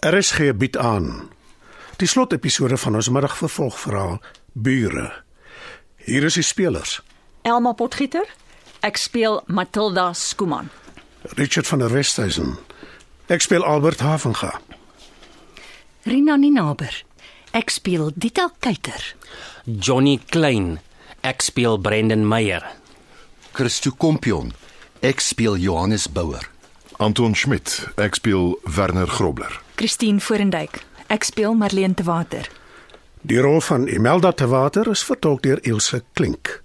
RSG bied aan die slotepisode van ons middagvervolgverhaal Bure. Hier is die spelers: Elma Potgieter. Ek speel Matilda Skuman. Richard van der Westhuizen. Ek speel Albert Havenga. Rina Ninaber. Ek speel Dita Kuyter. Johnny Klein. Ek speel Brendan Meyer. Christo Kompion. Ek speel Johannes Bouwer. Anton Schmidt. Ek speel Werner Grobler. Christine Forendyk. Ek speel Marlene te Water. Die rol van Imelda te Water is vertolk deur Ilse Klink.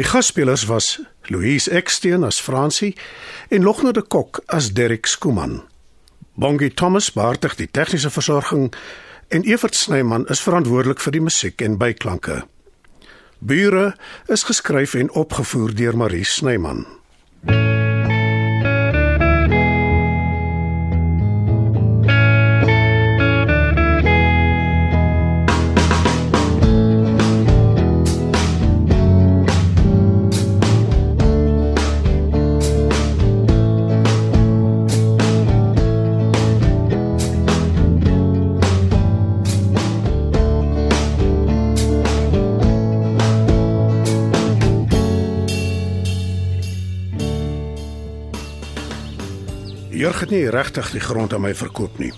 Die gasspelers was Louise Eksteen as Francie en Logner de Kok as Derek Skuman. Bongie Thomas beheerdig die tegniese versorging en Evert Snyman is verantwoordelik vir die musiek en byklanke. Bure is geskryf en opgevoer deur Marie Snyman. Jurg het nie regtig die grond aan my verkoop nie.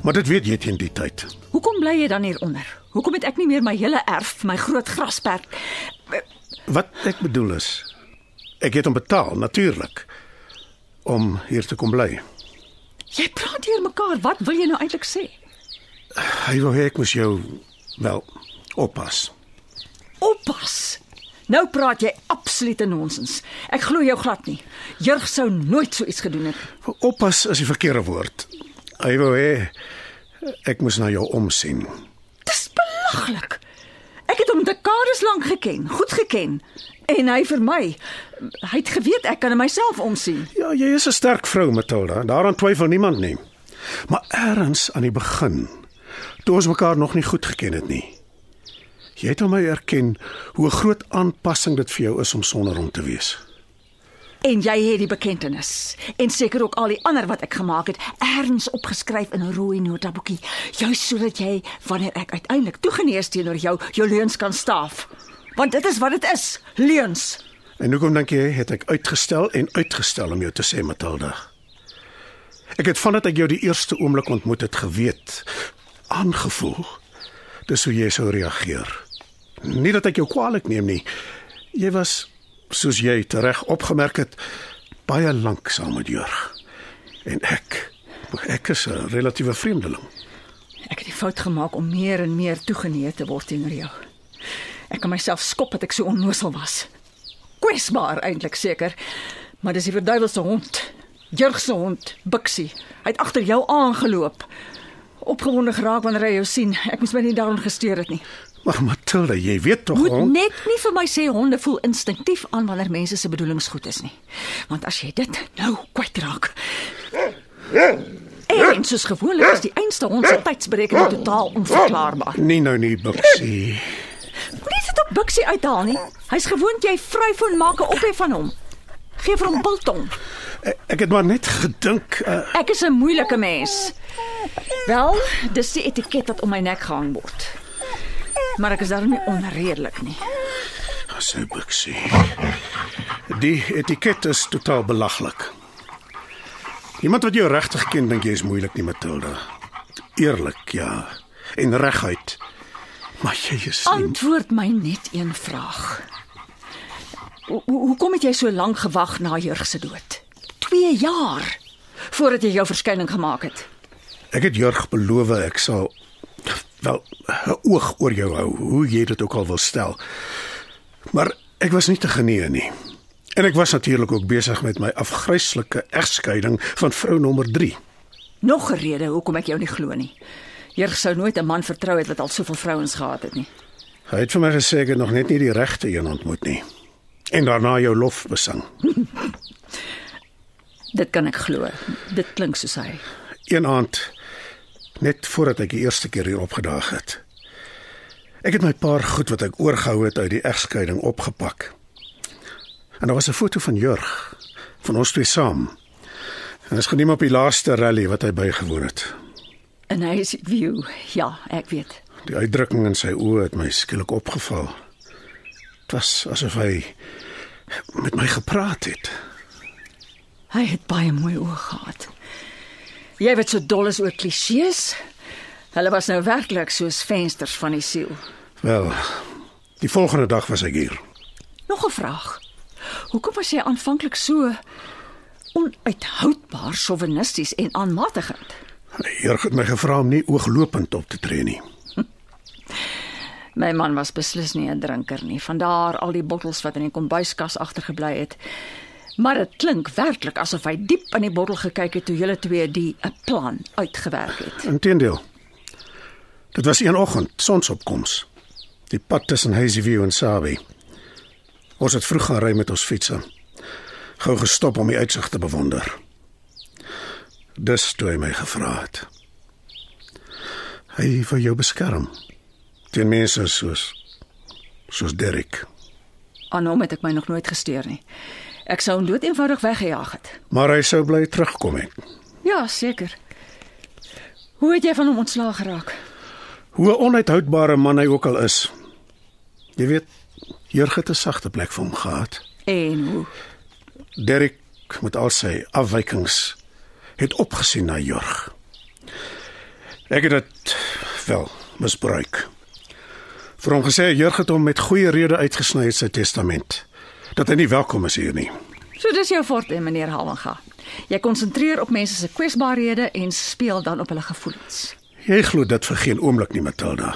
Maar dit weet jy teen die tyd. Hoekom bly jy dan hieronder? Hoekom het ek nie meer my hele erf, my groot grasperk? Wat ek bedoel is ek het hom betaal natuurlik om hier te kom bly. Jy praat hier mekaar. Wat wil jy nou eintlik sê? Hy wou hê ek moes jou wel oppas. Oppas. Nou praat jy absolute nonsens. Ek glo jou glad nie. Jurg sou nooit so iets gedoen het. Oppas is die verkeerde woord. Hy wou hê ek moes na jou omsien. Dis belaglik. Ek het hom dekades lank geken, goed geken. En hy vir my. Hy het geweet ek kan myself omsien. Ja, jy is 'n sterk vrou, Matilda. Daaraan twyfel niemand nie. Maar eers aan die begin, toe ons mekaar nog nie goed geken het nie. Jy het hom my erken hoe 'n groot aanpassing dit vir jou is om sonder hom te wees. En jy het die bekentenis en seker ook al die ander wat ek gemaak het erns opgeskryf in 'n rooi notaboekie, juis sodat jy wanneer ek uiteindelik toegenees teenoor jou jou leuns kan staaf. Want dit is wat dit is, leuns. En hoekom dink jy het ek uitgestel en uitgestel om jou te sê, Matilda? Ek het vandat ek jou die eerste oomblik ontmoet het geweet, aangevoel dis hoe jy sou reageer. Nie dat ek jou kwaadlik neem nie. Jy was soos jy tereg opgemerk het baie lank saam met Jurg. En ek ek is 'n relatiewe vreemdeling. Ek het die fout gemaak om meer en meer toegeneig te word teenoor jou. Ek kan myself skop dat ek so onnosel was. Kwesbaar eintlik seker, maar dis die verduiwelse hond. Jurg se hond, Bixie. Hy het agter jou aangeloop. Opgewonde geraak wanneer hy jou sien. Ek moes my nie daaraan gesteer het nie. Maar Matilda, jy weet tog Moet hond. net nie vir my sê honde voel instinktief aan wanneer mense se bedoelings goed is nie. Want as jy dit nou kwytraak. En soos gewoonlik is die einste hond se tydsberekening totaal onverklaarbaar. Nie nou nie, Bixie. Moenie dit op Bixie uithaal nie. Hy's gewoond jy vryfoon maak 'n ophef van hom. Geef vir hom biltong. Ek, ek het maar net gedink, uh, Ek is 'n moeilike mens. Wel, dis die etiket wat om my nek gehang word. Maar ek is daarom nie onredelik nie. so Bixie. Die etiket is totaal belaglik. Iemand wat jou regtig ken, dink jy is moeilik nie, Matilda. Eerlik, ja. En reguit. Maar jy is nie Antwoord my net een vraag. Ho ho- hoekom het jy so lank gewag na Jurg se dood? 2 jaar voordat jy jou verskyning gemaak het. Ek het Jurg beloof ek sal wel 'n oog oor jou hou, hoe jy dit ook al wil stel. Maar ek was nie te genee nie. En ek was natuurlik ook besig met my afgryslike egskeiding van vrou nommer 3. Nog 'n rede hoekom ek jou nie glo nie. Jurg sou nooit 'n man vertrou het wat al soveel vrouens gehad het nie. Hy het vir my gesê ek het nog net nie die regte een ontmoet nie. En daarna jou lof besing. Dit kan ek glo. Dit klink soos hy. Een aand net voordat ek die eerste keer hier opgedaag het. Ek het my paar goed wat ek oorgehou het uit die egskeiding opgepak. En daar was 'n foto van Jurg van ons twee saam. En is geneem op die laaste rally wat hy bygewoon het. En hy is view. Ja, ek weet. Die uitdrukking in sy oë het my skielik opgeval. Dit was asof hy met my gepraat het. Hy het baie mooi oë gehad. Jy weet so dol is oor klisjées. Hulle was nou werklik soos vensters van die siel. Wel, die volgende dag was ek hier. Nog 'n vraag. Hoekom was jy aanvanklik so onuithoudbaar sowienisties en aanmatigend? Jurg het my gevra om nie ooglopend op te tree nie. My man was beslis nie 'n drinker nie. Vandaar al die bottels wat in die kombuiskas agtergebly het. Maar dit klink werklik asof hy diep in die bottel gekyk het toe julle twee die 'n plan uitgewerk het. Inteendeel. Dit was een oggend, sonsopkoms. Die pad tussen Hazyview en Sabi. Ons het vroeg gaan ry met ons fietsse. Gou gestop om die uitsig te bewonder. Dis toe hy my gevra het. Hy vir jou beskerm. Teen mense soos soos Derek. Aan hom het ek my nog nooit gesteer nie. Ek sou hom dood eenvoudig weggejaag het. Maar hy sou bly terugkom het. Ja, seker. Hoe het jy van hom ontslaag geraak? Hoe 'n onuithoudbare man hy ook al is. Jy weet, Jurg het 'n sagte plek vir hom gehad. En hoe? Derek met al sy afwykings het opgesien na Jurg. Ek het dit wel misbruik. Vir hom gesê Jurg het hom met goeie rede uitgesny uit sy testament dat hy nie welkom is hier nie. So dis jou forte, meneer Hallinga. Jy konsentreer op mense se kwesbaarhede en speel dan op hulle gevoelens. Jy glo dit vir geen oomblik nie, Matilda.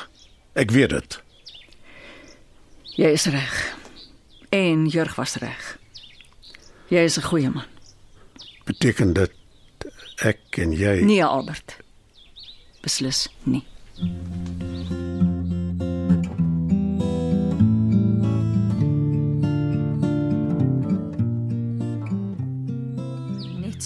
Ek weet dit. Jy is reg. En Jurg was reg. Jy is 'n goeie man. Beteken dit ek en jy Nee, Albert. Beslis nie. Net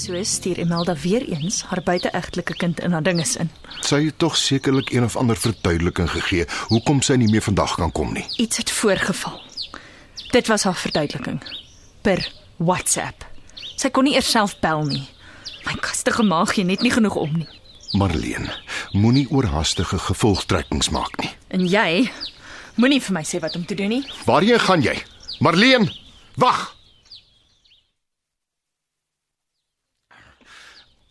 so stuur Imelda weer eens haar buiteegtelike kind in haar dinges in. Sy het tog sekerlik een of ander verduideliking gegee hoekom sy nie meer vandag kan kom nie. Iets het voorgeval. Dit was haar verduideliking per WhatsApp. Sy kon nie eers self bel nie. My kastige maag gee net nie genoeg om nie. Marleen, moenie oorhaastige gevolgtrekkings maak nie. En jy moenie vir my sê wat om te doen nie. Waarheen gaan jy? Marleen, wag.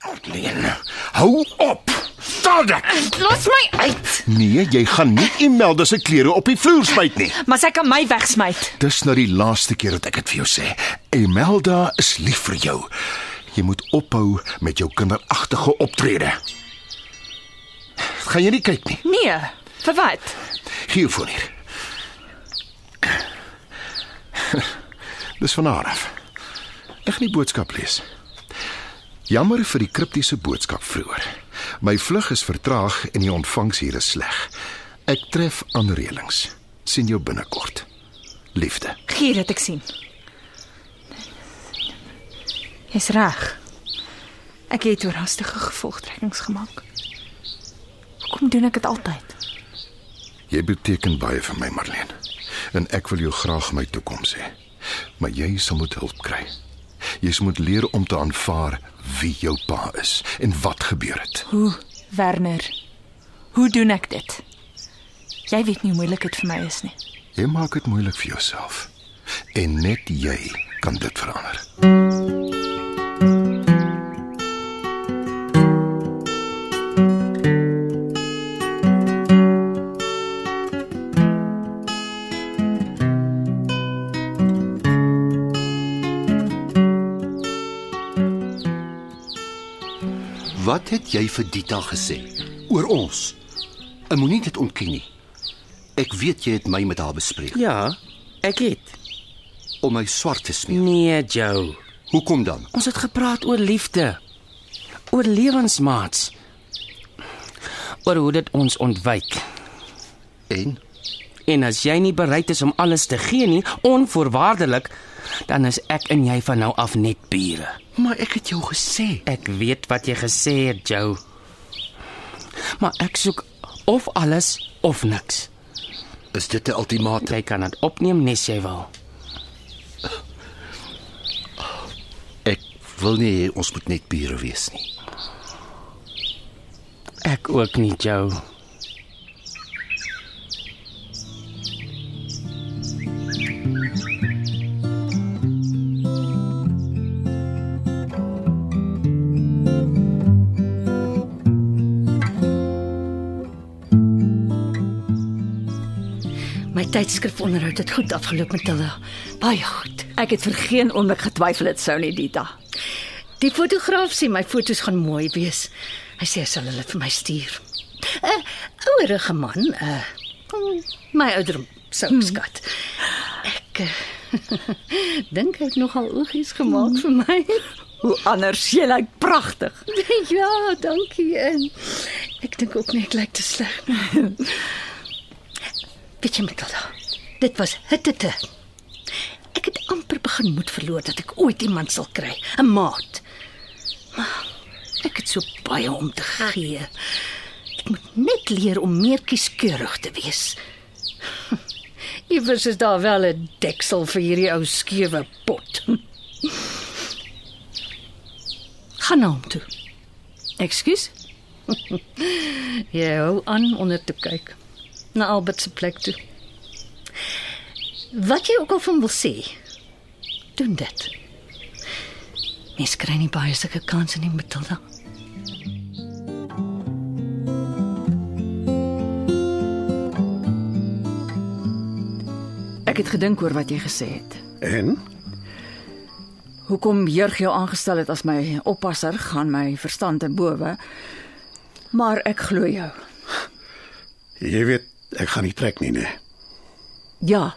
Marleen, hou op. Staan dit. Los my uit. Nee, jy gaan nie Imelda se klere op die vloer spuit nie. Maar sy kan my wegsmyt. Dis nou die laaste keer dat ek dit vir jou sê. Imelda is lief vir jou. Jy moet ophou met jou kinderagtige optrede. Gaan jy nie kyk nie? Nee. Vir wat? Jou foon hier. Dis van haar af. Ek gaan die boodskap lees. Jammer vir die kriptiese boodskap vroeër. My vlug is vertraag en die ontvangs hier is sleg. Ek tref aan reëlings. sien jou binnekort. Liefde. Gee dit ek sien. Jy's reg. Ek het oorhaastige gevolgtrekkings gemaak. Hoekom doen ek dit altyd? Jy beteken baie vir my, Marlene. En ek wil jou graag my toekoms hê. Maar jy sal moet hulp kry. Jy moet leer om te aanvaar wie jou pa is en wat gebeur het. Hoe, Werner? Hoe doen ek dit? Jy weet nie hoe moeilik dit vir my is nie. Jy maak dit moeilik vir jouself. En net jy kan dit verander. Wat het jy vir Dita gesê oor ons? Ek moenie dit ontken nie. Ek weet jy het my met haar bespreek Ja, ek het. om my swart te smeer. Nee, Joe. Hoekom dan? Ons het gepraat oor liefde. Oor lewensmaats. Oor hoe dit ons ontwyk. En En as jy nie bereid is om alles te gee nie, onvoorwaardelik, dan is ek en jy van nou af net bure. maar ek het jou gesê, Ek weet wat jy gesê het, Joe. Maar ek soek of alles of niks. is dit 'n ultimatum? Jy kan dit opneem nes jy wil. Ek wil nie ons moet net bure wees nie. Ek ook nie, Joe. My tydskrifonderhoud het goed afgeloop met hulle. Baie goed. Ek het vir geen oomblik getwyfel dit sou nie Dita. Die fotograaf sê my foto's gaan mooi wees. Hy sê hy sal hulle vir my stuur. 'n Ouerige man, uh my ouderdom sou Hmm. skat. Ek uh, dink hy het nogal oogies gemaak vir my. Hoe anders jy lyk pragtig. ja, dankie. En ek dink ook nie ek lyk te sleg nie. Weet jy Matilda, dit was hittete. Ek het amper begin moed verloor dat ek ooit iemand sal kry, 'n maat. Maar ek het so baie om te gee. Ek moet net leer om meer kieskeurig te wees. Iewers is daar wel 'n deksel vir hierdie ou skewe pot. Gaan na hom toe. Ekskuus. Jy hou aan onder te kyk na Albert se plek toe. Wat jy ook al van wil sê, doen dit. Mens kry nie baie sulke kansse nie, Matilda. Ek het gedink oor wat jy gesê het. En Hoekom Jurg jou aangestel het as my oppasser gaan my verstand te bowe. Maar ek glo jou. jy weet, ek gaan nie trek nie, nee. Ja.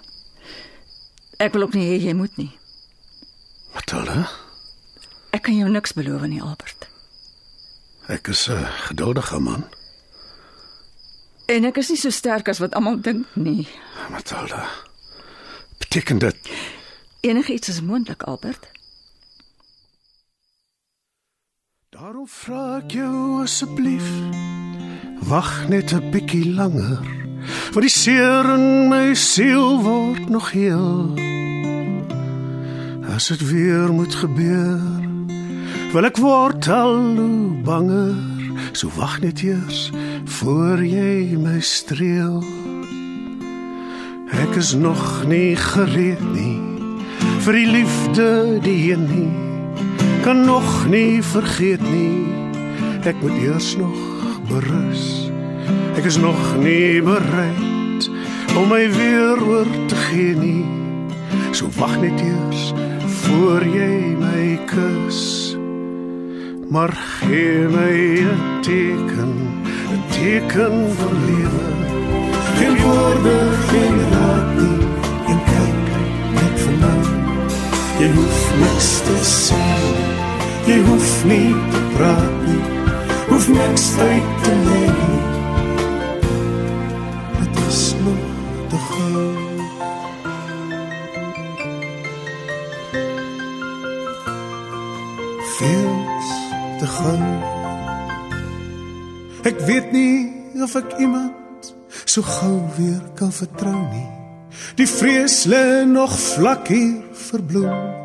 Ek wil ook nie hê jy moet nie. Matilda, Ek kan jou niks beloof nie, Albert. ek is 'n geduldige man. En ek is nie so sterk as wat almal dink nie. Matilda. Beteken dit Enigiets is moontlik, Albert. Daarom vra ek jou asseblief wag net 'n bietjie langer. Want die seer in my siel word nog heel. As dit weer moet gebeur, wil ek word al hoe banger. So wag net eers voor jy my streel. Ek is nog nie gereed nie vir die liefde die een nie kan nog nie vergeet nie. Ek moet eers nog berus. Ek is nog nie bereid om my weer oor te gee nie. So wag net eers voor jy my kus. Maar gee my 'n teken, 'n teken van lewe. Geen woorde, geen raad nie. En kyk net vir my. Jy hoef niks te sê. Jy hoef nie te praat nie. Hoef niks uit of ek iemand so gou weer kan vertrou nie. Die vrees lê nog vlak hier verbloem.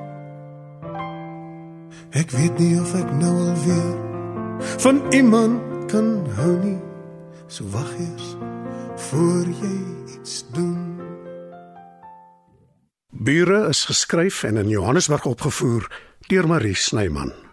Ek weet nie of ek nou alweer van iemand kan hou nie. So wag eers voor jy iets doen. Bure is geskryf en in Johannesburg opgevoer deur Marie Snyman.